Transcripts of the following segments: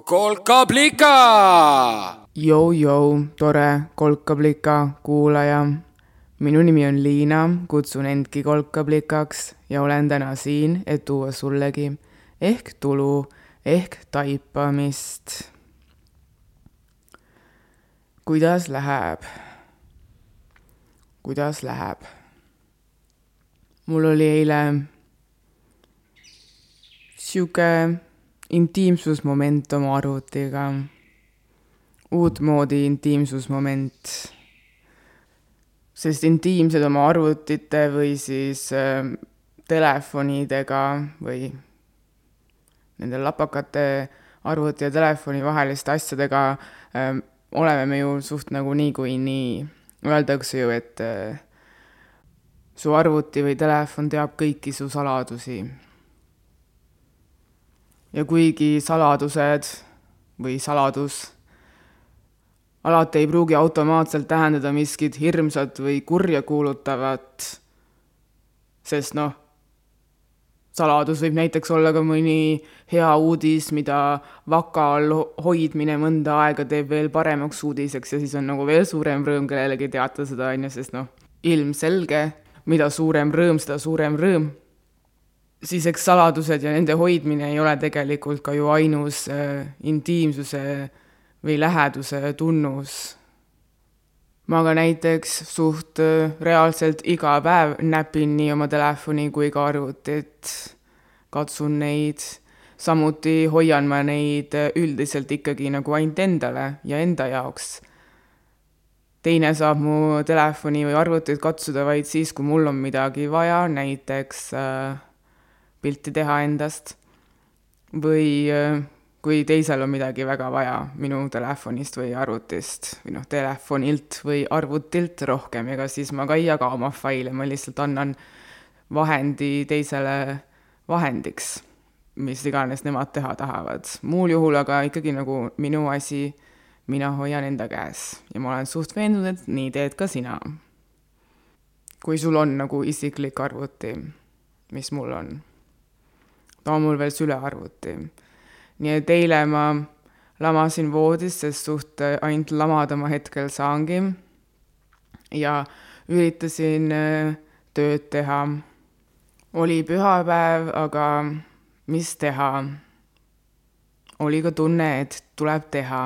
kolkablika. Jou-jou, tore kolkablika kuulaja. minu nimi on Liina, kutsun endki kolkablikaks ja olen täna siin, et tuua sullegi ehk tulu ehk taipamist. kuidas läheb? kuidas läheb? mul oli eile sihuke intiimsusmoment oma arvutiga. uutmoodi intiimsusmoment. sest intiimsed oma arvutite või siis äh, telefonidega või nende lapakate arvuti ja telefoni vaheliste asjadega äh, oleme me ju suht nagu niikuinii. Öeldakse ju, et äh, su arvuti või telefon teab kõiki su saladusi ja kuigi saladused või saladus alati ei pruugi automaatselt tähendada miskit hirmsat või kurja kuulutavat, sest noh, saladus võib näiteks olla ka mõni hea uudis, mida vaka all hoidmine mõnda aega teeb veel paremaks uudiseks ja siis on nagu veel suurem rõõm kellelegi teatada seda, on ju, sest noh, ilmselge, mida suurem rõõm, seda suurem rõõm siis eks saladused ja nende hoidmine ei ole tegelikult ka ju ainus äh, intiimsuse või läheduse tunnus. ma ka näiteks suht äh, reaalselt iga päev näpin nii oma telefoni kui ka arvutit, katsun neid, samuti hoian ma neid äh, üldiselt ikkagi nagu ainult endale ja enda jaoks. teine saab mu telefoni või arvutit katsuda vaid siis, kui mul on midagi vaja, näiteks äh, pilti teha endast või äh, kui teisel on midagi väga vaja minu telefonist või arvutist või noh, telefonilt või arvutilt rohkem, ega siis ma ka ei jaga oma faile, ma lihtsalt annan vahendi teisele vahendiks, mis iganes nemad teha tahavad. muul juhul aga ikkagi nagu minu asi, mina hoian enda käes ja ma olen suht veendunud, et nii teed ka sina. kui sul on nagu isiklik arvuti, mis mul on ta on mul veel sülearvuti. nii et eile ma lamasin voodis, sest suht äh, ainult lamada ma hetkel saangi. ja üritasin äh, tööd teha. oli pühapäev, aga mis teha? oli ka tunne, et tuleb teha.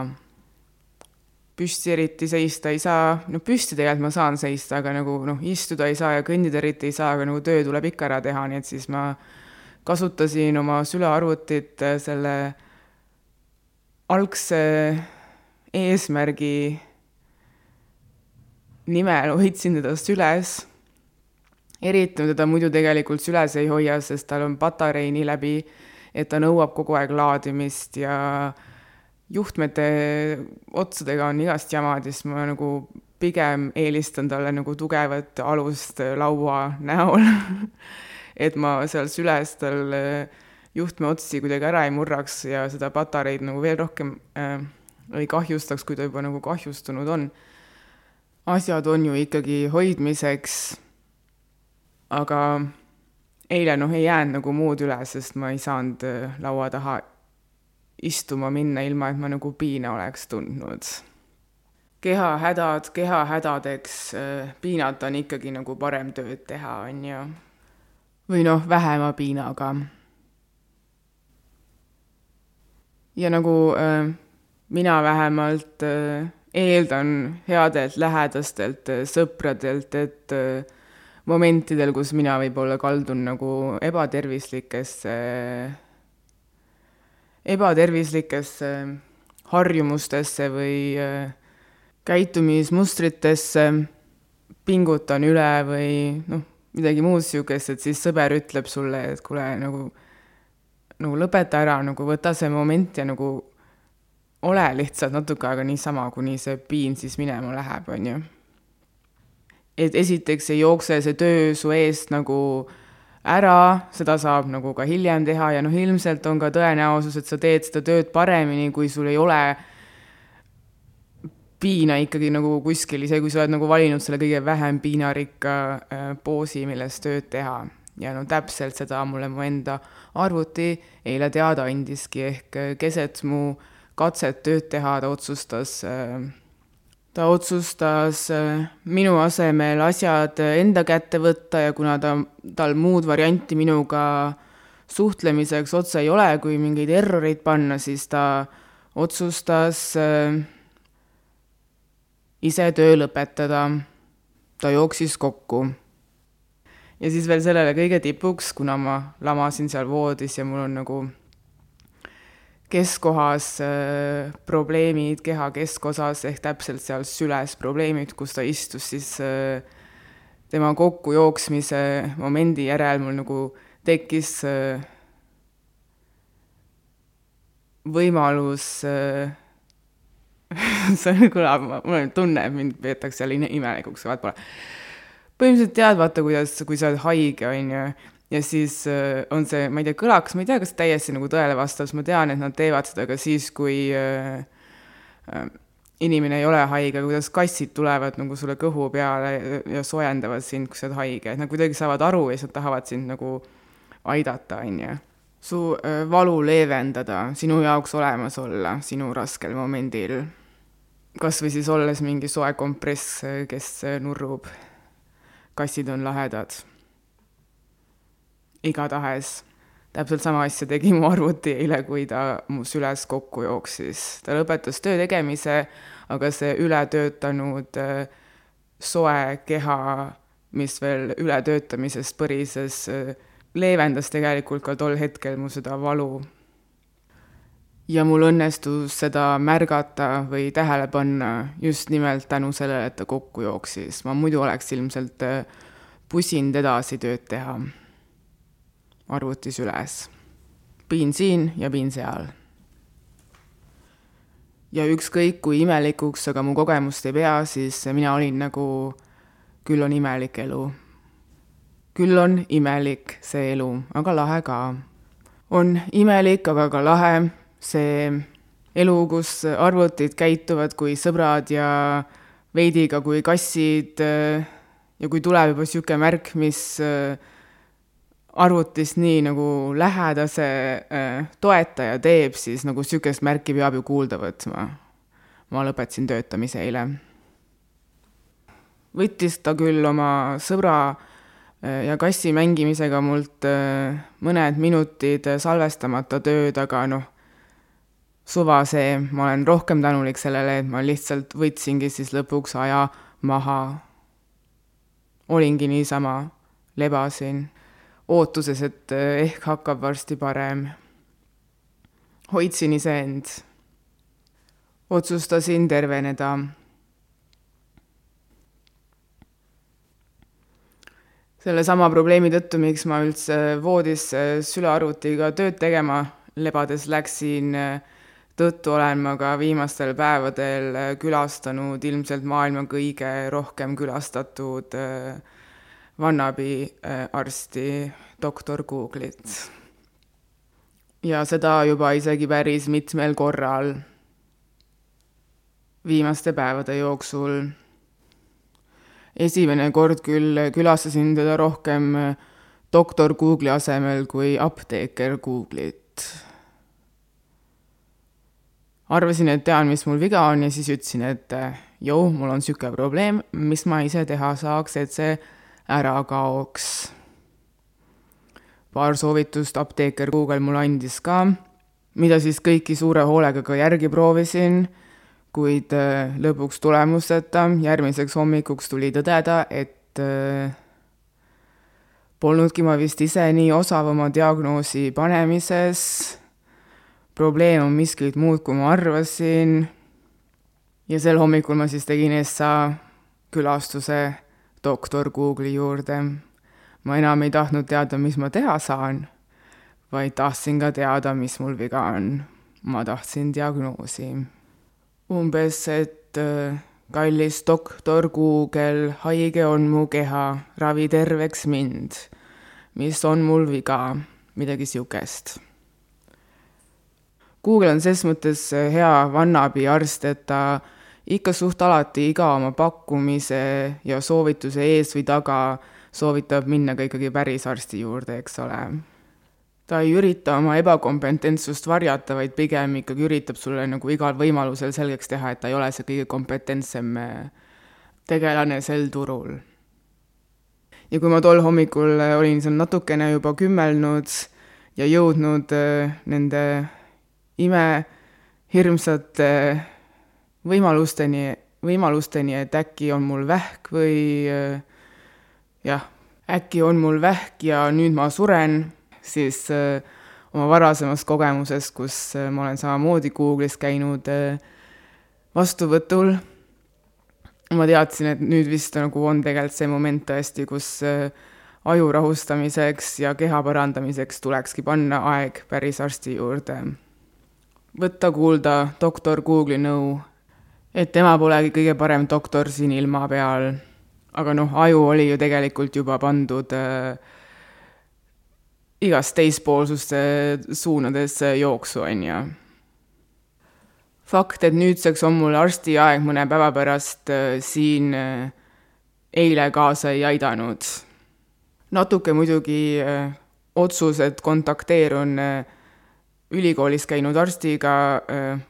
püsti eriti seista ei saa, no püsti tegelikult ma saan seista, aga nagu noh, istuda ei saa ja kõndida eriti ei saa, aga nagu töö tuleb ikka ära teha, nii et siis ma kasutasin oma sülearvutit äh, selle algse eesmärgi nimel hoidsin teda süles. eriti teda muidu tegelikult süles ei hoia, sest tal on patarei nii läbi, et ta nõuab kogu aeg laadimist ja juhtmete otsadega on igast jamad ja siis ma nagu pigem eelistan talle nagu tugevat alust laua näol et ma seal süles tal äh, juhtme otsi kuidagi ära ei murraks ja seda patareid nagu veel rohkem äh, ei kahjustaks, kui ta juba nagu kahjustunud on. asjad on ju ikkagi hoidmiseks. aga eile noh, ei jäänud nagu muud üle, sest ma ei saanud äh, laua taha istuma minna, ilma et ma nagu piina oleks tundnud. kehahädad kehahädadeks, piinata on ikkagi nagu parem tööd teha, on ju või noh, vähema piinaga. ja nagu äh, mina vähemalt äh, eeldan headelt lähedastelt äh, sõpradelt, et äh, momentidel, kus mina võib-olla kaldun nagu ebatervislikesse äh,, ebatervislikesse harjumustesse või äh, käitumismustritesse, pingutan üle või noh, midagi muud niisugust, et siis sõber ütleb sulle, et kuule, nagu, nagu lõpeta ära, nagu võta see moment ja nagu ole lihtsalt natuke aega niisama, kuni see piin siis minema läheb, on ju. et esiteks ei jookse see töö su eest nagu ära, seda saab nagu ka hiljem teha ja noh, ilmselt on ka tõenäosus, et sa teed seda tööd paremini, kui sul ei ole piina ikkagi nagu kuskil, isegi kui sa oled nagu valinud selle kõige vähem piinarikka äh, poosi, milles tööd teha. ja no täpselt seda mulle mu enda arvuti eile teada andiski, ehk äh, keset mu katset tööd teha, ta otsustas, ta otsustas minu asemel asjad enda kätte võtta ja kuna ta, tal muud varianti minuga suhtlemiseks otse ei ole, kui mingeid erroreid panna, siis ta otsustas ise töö lõpetada. ta jooksis kokku ja siis veel sellele kõige tipuks, kuna ma lamasin seal voodis ja mul on nagu keskkohas äh, probleemid keha keskosas ehk täpselt seal süles probleemid, kus ta istus, siis äh, tema kokkujooksmise momendi järel mul nagu tekkis äh, võimalus äh, see kõlab, mul on tunne, et mind peetakse jälle imelikuks, vaat pole põhimõtteliselt tead, vaata, kuidas, kui sa oled haige, on ju, ja siis äh, on see, ma ei tea, kõlaks, ma ei tea, kas täiesti nagu tõele vastab, sest ma tean, et nad teevad seda ka siis, kui äh, äh, inimene ei ole haige, kuidas kassid tulevad nagu sulle kõhu peale ja soojendavad sind, kui sa oled haige, et nad kuidagi saavad aru ja siis nad tahavad sind nagu aidata, on ju. su äh, valu leevendada, sinu jaoks olemas olla sinu raskel momendil. Kas või siis olles mingi soe kompress, kes nurrub kassid on lahedad. igatahes täpselt sama asja tegi mu arvuti eile, kui ta mu süles kokku jooksis. ta lõpetas töö tegemise, aga see ületöötanud äh, soe keha, mis veel ületöötamisest põrises, äh, leevendas tegelikult ka tol hetkel mu seda valu. Ja mul õnnestus seda märgata või tähele panna just nimelt tänu sellele, et ta kokku jooksis. ma muidu oleks ilmselt äh, pusinud edasi tööd teha arvutis üles. piin siin ja piin seal. ja ükskõik kui imelikuks aga mu kogemust ei pea, siis mina olin nagu, küll on imelik elu. küll on imelik see elu, aga lahe ka. on imelik, aga ka lahe see elu, kus arvutid käituvad kui sõbrad ja veidi ka kui kassid ja kui tuleb juba niisugune märk, mis arvutist nii nagu lähedase äh, toetaja teeb, siis nagu niisugust märki peab ju kuulda võtma. ma lõpetasin töötamise eile. võttis ta küll oma sõbra ja kassi mängimisega mult mõned minutid salvestamata tööd, aga noh, suva see, ma olen rohkem tänulik sellele, et ma lihtsalt võtsingi siis lõpuks aja maha olingi niisama, lebasin, ootuses, et eh, ehk hakkab varsti parem. hoidsin iseend. otsustasin terveneda. sellesama probleemi tõttu, miks ma üldse voodis sülearvutiga tööd tegema lebades läksin, tõttu olen ma ka viimastel päevadel äh, külastanud ilmselt maailma kõige rohkem külastatud äh, vannabiarsti, doktor Google'it. ja seda juba isegi päris mitmel korral viimaste päevade jooksul. esimene kord küll külastasin teda rohkem äh, doktor Google'i asemel kui apteeker Google'it arvasin, et tean, mis mul viga on ja siis ütlesin, et joo, mul on niisugune probleem, mis ma ise teha saaks, et see ära kaoks. paar soovitust apteeker Google mulle andis ka, mida siis kõiki suure hoolega ka järgi proovisin, kuid äh, lõpuks tulemusteta, järgmiseks hommikuks tuli tõdeda, et äh, polnudki ma vist ise nii osav oma diagnoosi panemises probleem on miskit muud, kui ma arvasin. ja sel hommikul ma siis tegin ESA külastuse doktor Google'i juurde. ma enam ei tahtnud teada, mis ma teha saan, vaid tahtsin ka teada, mis mul viga on. ma tahtsin diagnoosi. umbes, et äh, kallis doktor Google, haige on mu keha, ravi terveks mind. mis on mul viga, midagi sihukest Google on ses mõttes äh, hea vannabiarst, et ta ikka suht alati iga oma pakkumise ja soovituse ees või taga soovitab minna ka ikkagi päris arsti juurde, eks ole. ta ei ürita oma ebakompetentsust varjata, vaid pigem ikkagi üritab sulle nagu igal võimalusel selgeks teha, et ta ei ole see kõige kompetentsem tegelane sel turul. ja kui ma tol hommikul olin seal natukene juba kümmelnud ja jõudnud nende imehirmsate võimalusteni, võimalusteni, et äkki on mul vähk või jah, äkki on mul vähk ja nüüd ma suren, siis äh, oma varasemast kogemusest, kus ma olen samamoodi Google'is käinud vastuvõtul, ma teadsin, et nüüd vist nagu on tegelikult see moment tõesti, kus aju rahustamiseks ja keha parandamiseks tulekski panna aeg päris arsti juurde. Võtta kuulda doktor Google'i nõu, et tema polegi kõige parem doktor siin ilma peal aga noh, aju oli ju tegelikult juba pandud äh, igast teispoolsuste suunades jooksu, on ju. fakt, et nüüdseks on mul arstiaeg mõne päeva pärast äh, siin äh, eile kaasa ei aidanud. natuke muidugi äh, otsus, et kontakteerun äh, ülikoolis käinud arstiga äh,,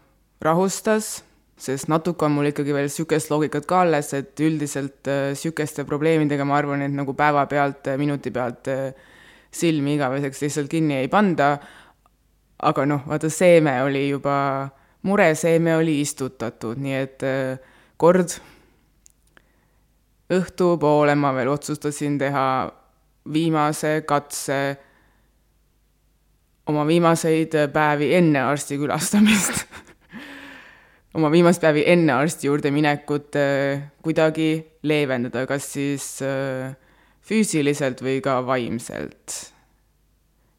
rahustas sest natuke on mul ikkagi veel niisugust loogikat ka alles, et üldiselt niisuguste äh, probleemidega ma arvan, et nagu päevapealt, minuti pealt äh, silmi igaveseks lihtsalt kinni ei panda, aga noh, vaata, seeme oli juba, mureseeme oli istutatud, nii et äh, kord õhtupoole ma veel otsustasin teha viimase katse oma viimaseid päevi enne arsti külastamist oma viimast päevi enne arsti juurde minekut äh, kuidagi leevendada, kas siis äh, füüsiliselt või ka vaimselt.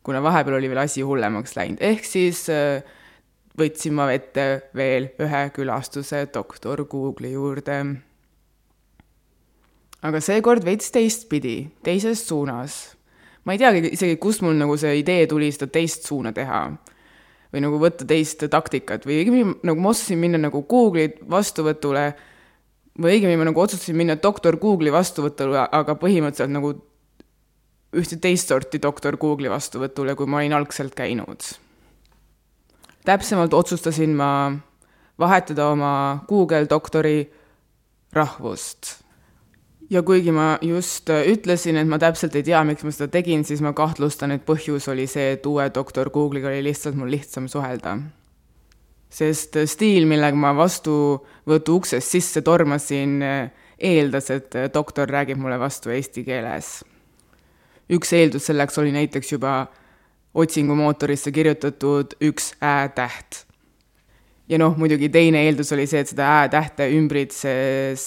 kuna vahepeal oli veel asi hullemaks läinud, ehk siis äh, võtsin ma ette veel ühe külastuse doktor Google'i juurde. aga seekord veits teistpidi, teises suunas. Ma ei teagi isegi, kust mul nagu see idee tuli seda teist suuna teha. Või nagu võtta teist taktikat. Või õigemini nagu ma otsustasin minna nagu Google'i vastuvõtule või õigemini ma nagu otsustasin minna doktor Google'i vastuvõtule, aga põhimõtteliselt nagu ühte teist sorti doktor Google'i vastuvõtule, kui ma olin algselt käinud. täpsemalt otsustasin ma vahetada oma Google doktori rahvust ja kuigi ma just äh, ütlesin, et ma täpselt ei tea, miks ma seda tegin, siis ma kahtlustan, et põhjus oli see, et uue doktor Google'iga oli lihtsalt mul lihtsam suhelda. sest äh, stiil, millega ma vastuvõtu uksest sisse tormasin, äh, eeldas, et doktor räägib mulle vastu eesti keeles. üks eeldus selleks oli näiteks juba otsingumootorisse kirjutatud üks ä-täht ja noh, muidugi teine eeldus oli see, et seda ä-tähte ümbritses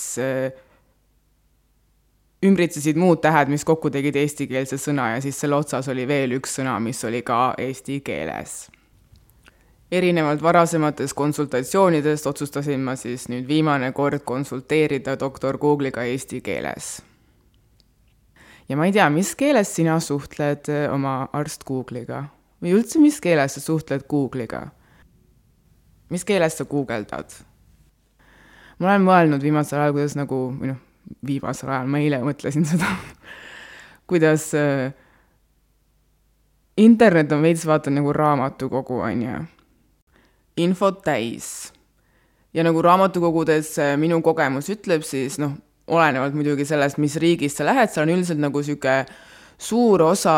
ümbritsesid muud tähed, mis kokku tegid eestikeelse sõna ja siis selle otsas oli veel üks sõna, mis oli ka eesti keeles. erinevalt varasematest konsultatsioonidest otsustasin ma siis nüüd viimane kord konsulteerida doktor Google'iga eesti keeles. ja ma ei tea, mis keeles sina suhtled eh, oma arst Google'iga või üldse, mis keeles sa suhtled Google'iga? mis keeles sa guugeldad? ma olen mõelnud viimasel ajal, kuidas nagu, või noh, viimasel ajal, ma eile mõtlesin seda kuidas äh, internet on veits vaata nagu raamatukogu, on ju. infot täis. ja nagu raamatukogudes äh, minu kogemus ütleb, siis noh, olenevalt muidugi sellest, mis riigist sa lähed, seal on üldiselt nagu niisugune suur osa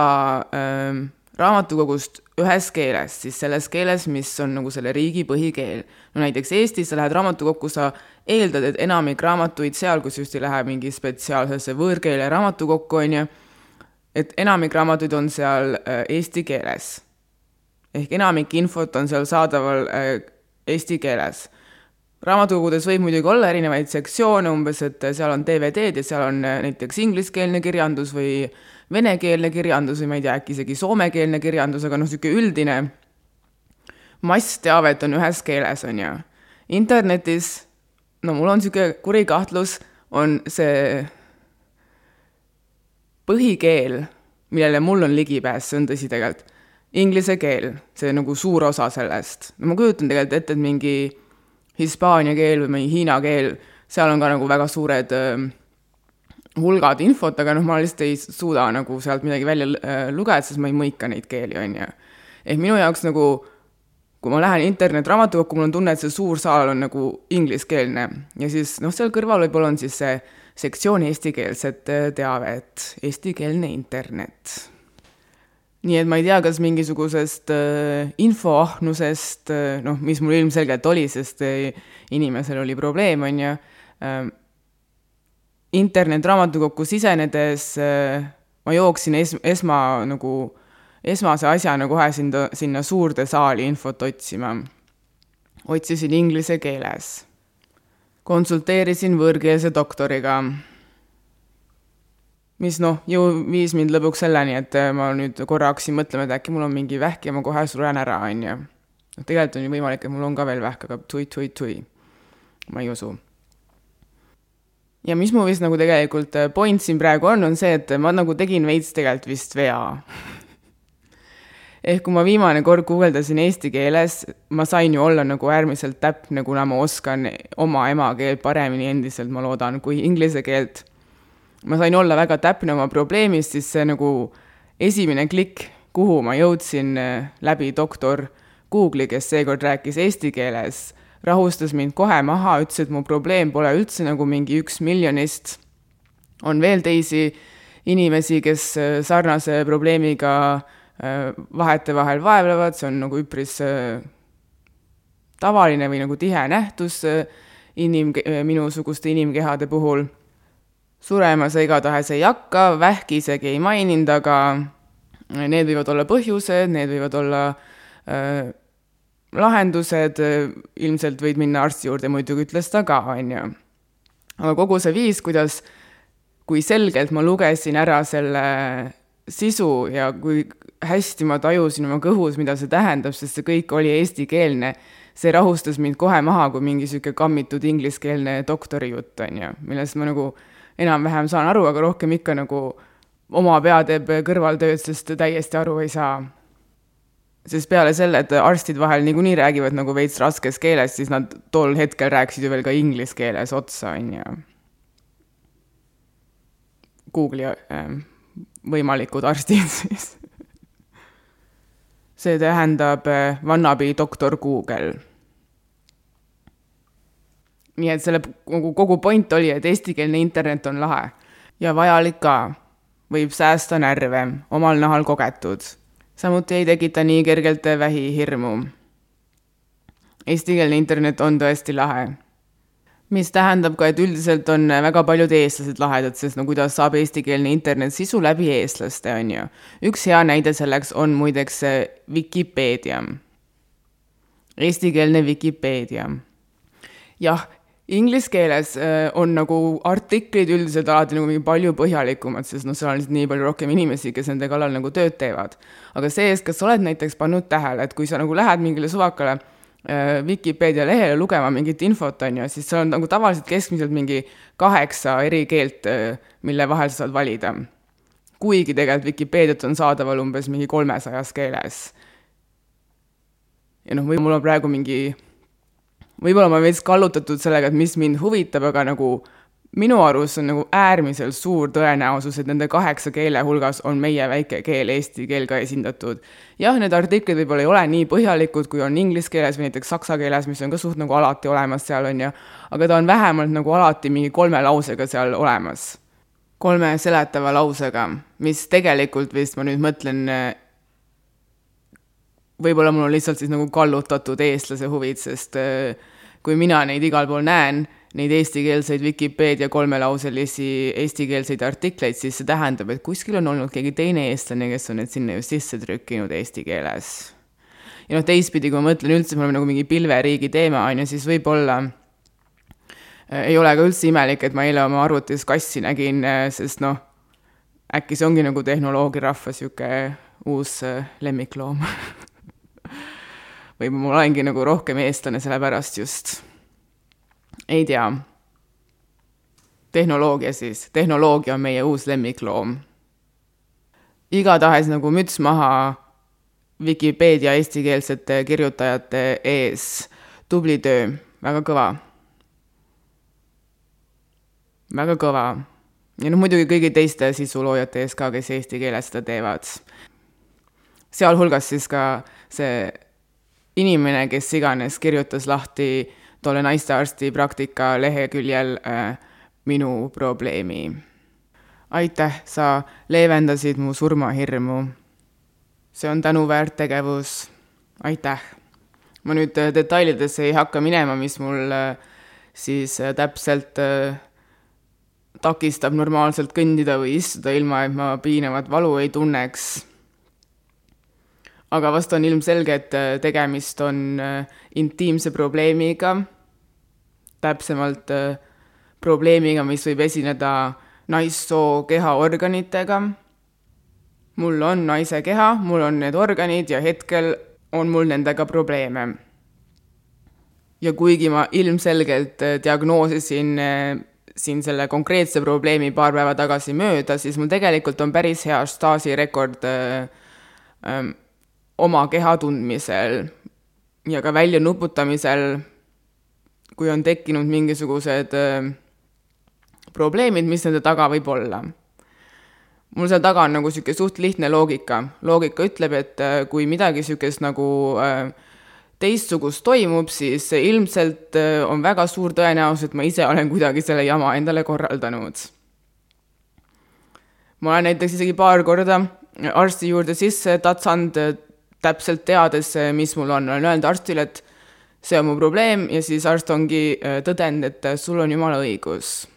äh, raamatukogust ühes keeles, siis selles keeles, mis on nagu selle riigi põhikeel. no näiteks Eestis sa lähed raamatukokku, sa eeldad, et enamik raamatuid seal, kus just ei lähe mingi spetsiaalsesse võõrkeele raamatukokku, on ju, et enamik raamatuid on seal äh, eesti keeles. ehk enamik infot on seal saadaval äh, eesti keeles raamatukogudes võib muidugi olla erinevaid sektsioone, umbes et seal on DVD-d ja seal on äh, näiteks ingliskeelne kirjandus või venekeelne kirjandus või ma ei tea, äkki isegi soomekeelne kirjandus, aga noh, niisugune üldine massteavet on ühes keeles, on ju. internetis, no mul on niisugune kuri kahtlus, on see põhikeel, millele mul on ligipääs, see on tõsi tegelikult, inglise keel, see nagu suur osa sellest. no ma kujutan tegelikult ette, et mingi hispaania keel või mingi hiina keel, seal on ka nagu väga suured äh, hulgad infot, aga noh, ma lihtsalt ei suuda nagu sealt midagi välja äh, lugeda, sest ma ei mõika neid keeli, on ju. ehk minu jaoks nagu kui ma lähen internetraamatukokku, mul on tunne, et see suur saal on nagu ingliskeelne ja siis noh, seal kõrval võib-olla on siis see sektsioon eestikeelset äh, teavet, eestikeelne internet. nii et ma ei tea, kas mingisugusest äh, infoahnusest äh,, noh, mis mul ilmselgelt oli, sest äh, inimesel oli probleem, on ju äh,, internetraamatukokku sisenedes äh, ma jooksin es-, esma nagu, esmase asjana kohe sinna, sinna suurde saali infot otsima. otsisin inglise keeles. konsulteerisin võõrkeelse doktoriga, mis noh, ju viis mind lõpuks selleni, et ma nüüd korra hakkasin mõtlema, et äkki mul on mingi vähk ja ma kohe suren ära, on ju. noh, tegelikult on ju võimalik, et mul on ka veel vähk, aga tui-tui-tui. ma ei usu ja mis mu vist nagu tegelikult äh, point siin praegu on, on see, et ma nagu tegin veits tegelikult vist vea. ehk kui ma viimane kord guugeldasin eesti keeles, ma sain ju olla nagu äärmiselt täpne, kuna ma oskan oma emakeelt paremini endiselt, ma loodan, kui inglise keelt. ma sain olla väga täpne oma probleemis, siis see nagu esimene klikk, kuhu ma jõudsin äh, läbi doktor Google'i, kes seekord rääkis eesti keeles rahustas mind kohe maha, ütles, et mu probleem pole üldse nagu mingi üks miljonist. on veel teisi inimesi, kes äh, sarnase probleemiga äh, vahetevahel vaevlevad, see on nagu üpris äh, tavaline või nagu tihe nähtus inim-, minusuguste inimkehade puhul. surema sa igatahes ei hakka, vähki isegi ei maininud, aga need võivad olla põhjused, need võivad olla äh, lahendused, ilmselt võid minna arsti juurde, muidugi ütles ta ka, on ju. aga kogu see viis, kuidas, kui selgelt ma lugesin ära selle sisu ja kui hästi ma tajusin oma kõhus, mida see tähendab, sest see kõik oli eestikeelne, see rahustas mind kohe maha kui mingi niisugune kammitud ingliskeelne doktorijutt, on ju, millest ma nagu enam-vähem saan aru, aga rohkem ikka nagu oma pea teeb kõrvaltööd, sest täiesti aru ei saa sest peale selle, et arstid vahel niikuinii räägivad nagu veits raskes keeles, siis nad tol hetkel rääkisid ju veel ka inglise keeles otsa, on ju. Google'i äh, võimalikud arstid siis see tähendab äh, wannabe doktor Google. nii et selle kogu, kogu point oli, et eestikeelne internet on lahe ja vajalik ka, võib säästa närve, omal nahal kogetud samuti ei tekita nii kergelt vähihirmu. Eestikeelne internet on tõesti lahe. mis tähendab ka, et üldiselt on väga paljud eestlased lahedad, sest no kuidas saab eestikeelne internet sisu läbi eestlaste, on ju. üks hea näide selleks on muideks Vikipeedia. Eestikeelne Vikipeedia. jah, Inglise keeles äh, on nagu artiklid üldiselt alati nagu mingi palju põhjalikumad, sest noh, seal on lihtsalt nii palju rohkem inimesi, kes nende kallal nagu tööd teevad. aga see-eest, kas sa oled näiteks pannud tähele, et kui sa nagu lähed mingile suvakale äh, Vikipeedia lehele lugema mingit infot, on ju, siis seal on nagu tavaliselt keskmiselt mingi kaheksa eri keelt, äh, mille vahel sa saad valida. kuigi tegelikult Vikipeediat on saadaval umbes mingi kolmesajas keeles. ja noh, või mul on praegu mingi võib-olla ma olen veits kallutatud sellega, et mis mind huvitab, aga nagu minu arust on nagu äärmiselt suur tõenäosus, et nende kaheksa keele hulgas on meie väike keel, eesti keel ka esindatud. jah, need artiklid võib-olla ei ole nii põhjalikud, kui on inglise keeles või näiteks saksa keeles, mis on ka suht nagu alati olemas seal, on ju, aga ta on vähemalt nagu alati mingi kolme lausega seal olemas. kolme seletava lausega, mis tegelikult vist, ma nüüd mõtlen, võib-olla mul on lihtsalt siis nagu kallutatud eestlase huvid, sest äh, kui mina neid igal pool näen, neid eestikeelseid Vikipeedia kolmelauselisi eestikeelseid artikleid, siis see tähendab, et kuskil on olnud keegi teine eestlane, kes on need sinna just sisse trükkinud eesti keeles. ja noh, teistpidi, kui ma mõtlen üldse, me oleme nagu mingi pilveriigi teema, on ju, siis võib-olla äh, ei ole ka üldse imelik, et ma eile oma arvutis kassi nägin, äh, sest noh, äkki see ongi nagu tehnoloogiarahva niisugune uus lemmikloom või ma olengi nagu rohkem eestlane sellepärast just. ei tea. tehnoloogia siis, tehnoloogia on meie uus lemmikloom. igatahes nagu müts maha Vikipeedia eestikeelsete kirjutajate ees. tubli töö, väga kõva. väga kõva. ja noh, muidugi kõigi teiste sisuloojate ees ka, kes eesti keeles seda teevad. sealhulgas siis ka see inimene, kes iganes kirjutas lahti tolle naistearsti praktika leheküljel äh, minu probleemi. aitäh, sa leevendasid mu surmahirmu. see on tänuväärt tegevus. aitäh. ma nüüd äh, detailidesse ei hakka minema, mis mul äh, siis äh, täpselt äh, takistab normaalselt kõndida või istuda, ilma et ma piinavat valu ei tunneks. Aga vast on ilmselge, et äh, tegemist on äh, intiimse probleemiga, täpsemalt äh, probleemiga, mis võib esineda naissoo kehaorganitega. mul on naise keha, mul on need organid ja hetkel on mul nendega probleeme. ja kuigi ma ilmselgelt diagnoosisin siin selle konkreetse probleemi paar päeva tagasi mööda, siis mul tegelikult on päris hea staažirekord äh, äh, oma keha tundmisel ja ka väljanuputamisel, kui on tekkinud mingisugused äh, probleemid, mis nende taga võib olla. mul seal taga on nagu niisugune suht lihtne loogika. loogika ütleb, et äh, kui midagi niisugust nagu äh, teistsugust toimub, siis ilmselt on väga suur tõenäosus, et ma ise olen kuidagi selle jama endale korraldanud. ma olen näiteks isegi paar korda arsti juurde sisse tatsanud, täpselt teades, äh, mis mul on, olen öelnud arstile, et see on mu probleem ja siis arst ongi tõdenud, et sul on jumala õigus.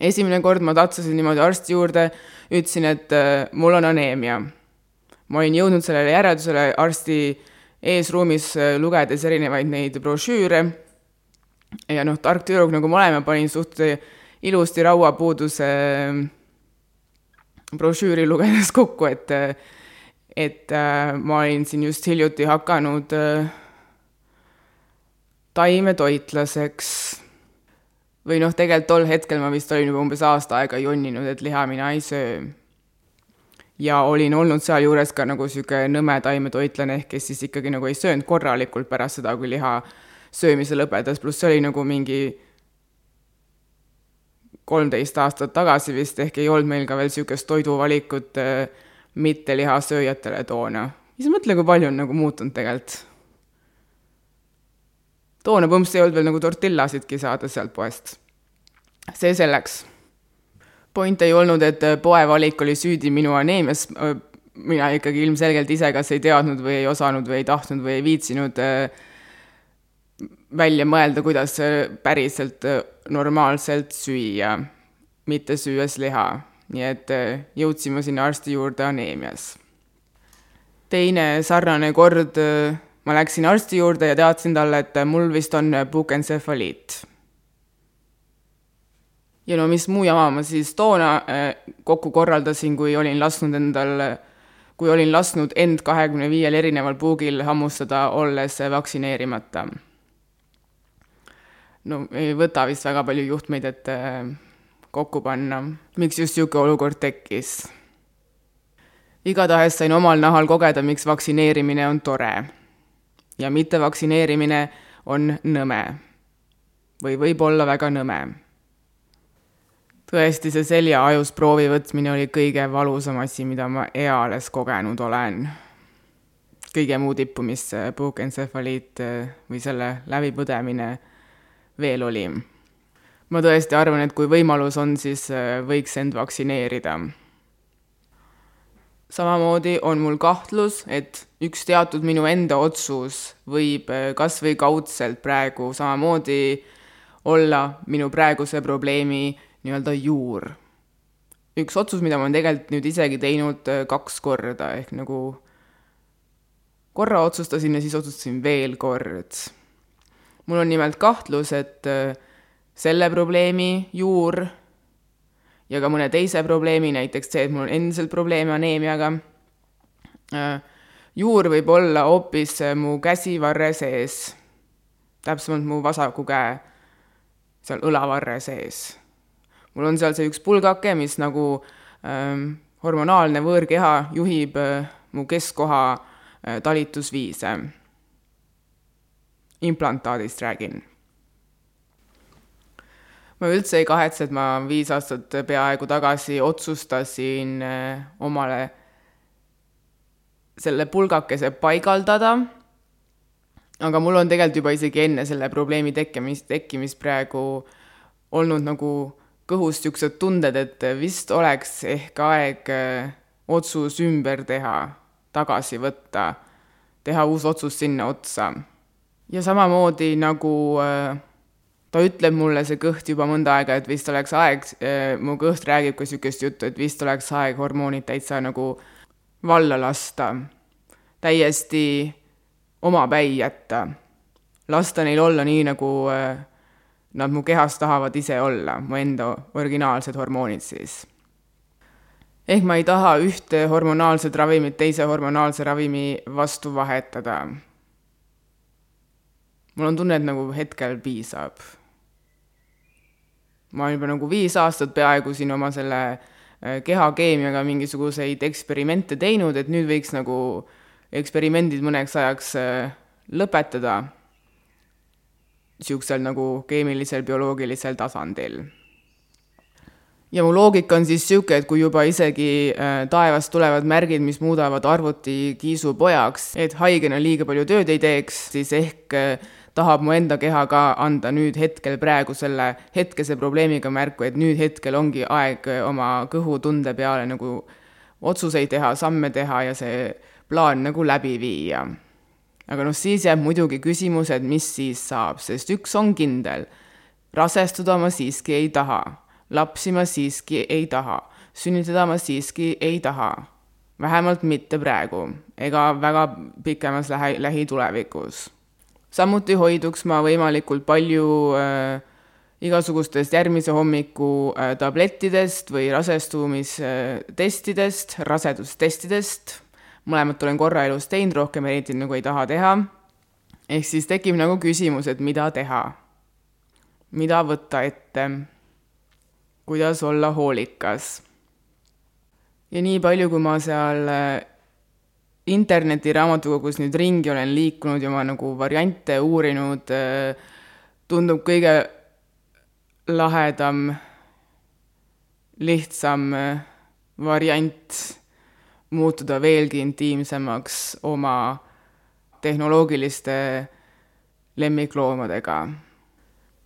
esimene kord ma tatsasin niimoodi arsti juurde, ütlesin, et mul on aneemia. ma olin jõudnud sellele järeldusele arsti eesruumis lugedes erinevaid neid brošüüre ja noh, tark tüdruk nagu ma olen, ma panin suht ilusti rauapuuduse brošüüri lugedes kokku, et et äh, ma olin siin just hiljuti hakanud taimetoitlaseks. või noh, tegelikult tol hetkel ma vist olin juba umbes aasta aega jonninud, et liha mina ei söö ja olin olnud sealjuures ka nagu niisugune nõme taimetoitlane, ehk kes siis ikkagi nagu ei söönud korralikult pärast seda, kui liha söömise lõpetas, pluss see oli nagu mingi kolmteist aastat tagasi vist, ehk ei olnud meil ka veel niisugust toiduvalikut äh, mitte lihasööjatele toona. siis mõtle, kui palju on nagu muutunud tegelikult. toona põmps ei olnud veel nagu tortillasidki saada sealt poest. see selleks point ei olnud, et äh, poevalik oli süüdi minu aneemias, äh, mina ikkagi ilmselgelt ise kas ei teadnud või ei osanud või ei tahtnud või ei viitsinud äh, välja mõelda, kuidas päriselt normaalselt süüa, mitte süües liha. Nii et jõudsime sinna arsti juurde aneemias. teine sarnane kord, ma läksin arsti juurde ja teadsin talle, et mul vist on puukentsefaliit ja no mis muu jama ma siis toona äh, kokku korraldasin, kui olin lasknud endal, kui olin lasknud end kahekümne viiel erineval puugil hammustada, olles vaktsineerimata. no ei võta vist väga palju juhtmeid, et äh, kokku panna, miks just niisugune olukord tekkis. igatahes sain omal nahal kogeda, miks vaktsineerimine on tore. ja mittevaktsineerimine on nõme. või võib olla väga nõme tõesti, see seljaajus proovi võtmine oli kõige valusam asi, mida ma eales kogenud olen. kõige muu tippu, mis puukentsefaliit või selle läbipõdemine veel oli. Ma tõesti arvan, et kui võimalus on, siis eh, võiks end vaktsineerida. samamoodi on mul kahtlus, et üks teatud minu enda otsus võib eh, kas või kaudselt praegu samamoodi olla minu praeguse probleemi nii-öelda juur. üks otsus, mida ma olen tegelikult nüüd isegi teinud äh, kaks korda, ehk nagu korra otsustasin ja siis otsustasin veel kord. mul on nimelt kahtlus, et äh, selle probleemi juur ja ka mõne teise probleemi, näiteks see, et mul on endiselt probleeme aneemiaga, äh, juur võib olla hoopis mu käsivarre sees, täpsemalt mu vasaku käe seal õlavarre sees mul on seal see üks pulgake, mis nagu ähm, hormonaalne võõrkeha juhib äh, mu keskkoha äh, talitusviise. implantaadist räägin. Ma üldse ei kahetse, et ma viis aastat peaaegu tagasi otsustasin äh, omale selle pulgakese paigaldada. aga mul on tegelikult juba isegi enne selle probleemi tekkimist, tekkimist praegu olnud nagu kõhus niisugused tunded, et vist oleks ehk aeg äh, otsus ümber teha, tagasi võtta, teha uus otsus sinna otsa. ja samamoodi nagu äh, ta ütleb mulle, see kõht juba mõnda aega, et vist oleks aeg, äh, mu kõht räägib ka niisugust juttu, et vist oleks aeg hormoonid täitsa nagu valla lasta, täiesti omapäi jätta, lasta neil olla nii, nagu äh, nad mu kehas tahavad ise olla, mu enda originaalsed hormoonid siis. ehk ma ei taha ühte hormonaalset ravimit teise hormonaalse ravimi vastu vahetada. mul on tunne, et nagu hetkel piisab. Ma olen juba nagu viis aastat peaaegu siin oma selle äh, kehakeemiaga mingisuguseid eksperimente teinud, et nüüd võiks nagu eksperimendid mõneks ajaks äh, lõpetada niisugusel nagu keemilisel, bioloogilisel tasandil. ja mu loogika on siis niisugune, et kui juba isegi äh, taevast tulevad märgid, mis muudavad arvuti kiisupojaks, et haigena liiga palju tööd ei teeks, siis ehk tahab mu enda keha ka anda nüüd hetkel praegu selle hetkese probleemiga märku, et nüüd hetkel ongi aeg oma kõhutunde peale nagu otsuseid teha, samme teha ja see plaan nagu läbi viia aga noh, siis jääb muidugi küsimus, et mis siis saab, sest üks on kindel. rasestuda ma siiski ei taha, lapsi ma siiski ei taha, sünnitada ma siiski ei taha. vähemalt mitte praegu ega väga pikemas lähe, lähitulevikus. Samuti hoiduks ma võimalikult palju äh, igasugustest järgmise hommiku äh, tablettidest või rasestumistestidest, rasedustestidest mõlemat olen korra elus teinud, rohkem eriti nagu ei taha teha. ehk siis tekib nagu küsimus, et mida teha, mida võtta ette, kuidas olla hoolikas. ja nii palju, kui ma seal äh, internetiraamatukogus nüüd ringi olen liikunud ja ma nagu variante uurinud, äh, tundub kõige lahedam, lihtsam äh, variant muutuda veelgi intiimsemaks oma tehnoloogiliste lemmikloomadega.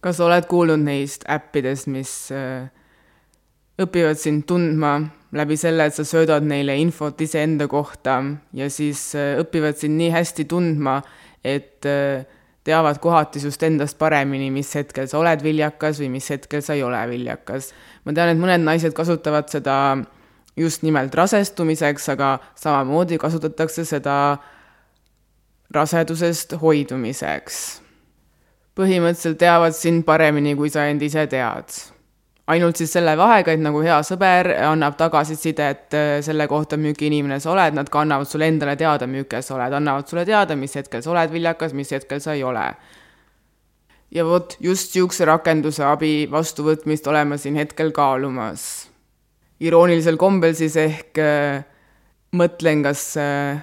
kas oled kuulnud neist äppidest, mis äh, õpivad sind tundma läbi selle, et sa söödad neile infot iseenda kohta ja siis äh, õpivad sind nii hästi tundma, et äh, teavad kohati sinust endast paremini, mis hetkel sa oled viljakas või mis hetkel sa ei ole viljakas. ma tean, et mõned naised kasutavad seda just nimelt rasestumiseks, aga samamoodi kasutatakse seda rasedusest hoidumiseks. põhimõtteliselt teavad sind paremini, kui sa end ise tead. Ainult siis selle vahega, et nagu hea sõber annab tagasisidet äh, selle kohta, milline inimene sa oled, nad ka annavad sulle endale teada, milline sa oled, annavad sulle teada, mis hetkel sa oled viljakas, mis hetkel sa ei ole ja vot just niisuguse rakenduse abi vastuvõtmist oleme siin hetkel kaalumas iroonilisel kombel siis ehk äh, mõtlen, kas äh,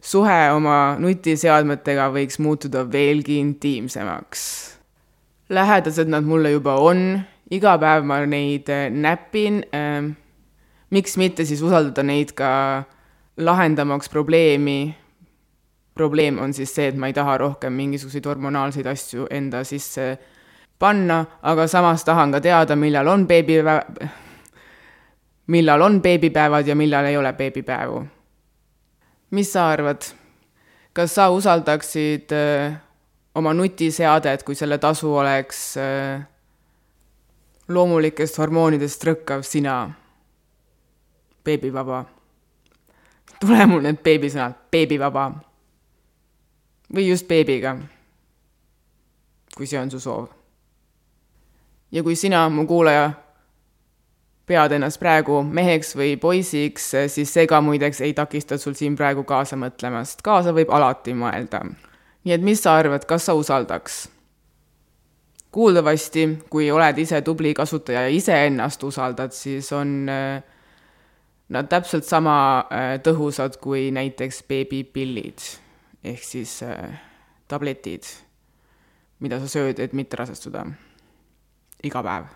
suhe oma nutiseadmetega võiks muutuda veelgi intiimsemaks. lähedased nad mulle juba on, iga päev ma neid äh, näpin äh,, miks mitte siis usaldada neid ka lahendamaks probleemi, probleem on siis see, et ma ei taha rohkem mingisuguseid hormonaalseid asju enda sisse panna, aga samas tahan ka teada, millal on beebipäev, millal on beebipäevad ja millal ei ole beebipäevu. mis sa arvad, kas sa usaldaksid öö, äh, oma nutiseadet, kui selle tasu oleks öö, äh, loomulikest hormoonidest rõkkav sina, beebivaba? tule mul need beebisõnad, beebivaba. või just beebiga, kui see on su soov. ja kui sina, mu kuulaja, pead ennast praegu meheks või poisiks, siis see ka muideks ei takista sul siin praegu kaasa mõtlemast. kaasa võib alati mõelda. nii et mis sa arvad, kas sa usaldaks? Kuuldavasti, kui oled ise tubli kasutaja ja iseennast usaldad, siis on äh, nad täpselt sama äh, tõhusad kui näiteks beebipillid ehk siis äh, tabletid, mida sa sööd, et mitte rasestuda iga päev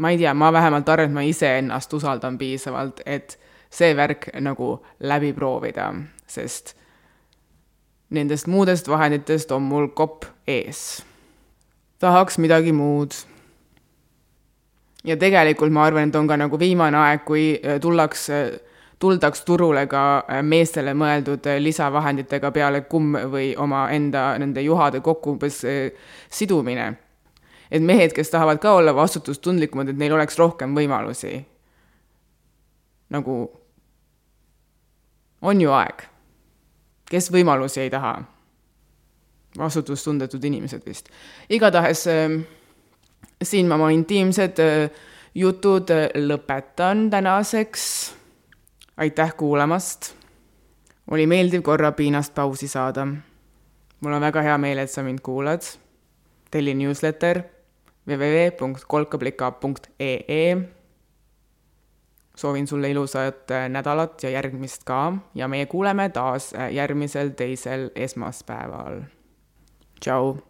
ma ei tea, ma vähemalt arvan, et ma iseennast usaldan piisavalt, et see värk nagu läbi proovida, sest nendest muudest vahenditest on mul kopp ees. Tahaks midagi muud. ja tegelikult ma arvan, et on ka nagu viimane aeg, kui äh, tullakse, tuldaks turule ka äh, meestele mõeldud äh, lisavahenditega peale kumm või omaenda nende juhade kokku umbes sidumine. et mehed, kes tahavad ka olla vastutustundlikumad, et neil oleks rohkem võimalusi. nagu on ju aeg kes võimalusi ei taha. Vastutustundetud inimesed vist. igatahes äh, siin ma oma intiimsed äh, jutud äh, lõpetan tänaseks. aitäh kuulamast. oli meeldiv korra piinast pausi saada. mul on väga hea meel, et sa mind kuulad. telli newsletter www.kolkablika.ee soovin sulle ilusat äh, nädalat ja järgmist ka ja meie kuuleme taas järgmisel teisel esmaspäeval. Ciao.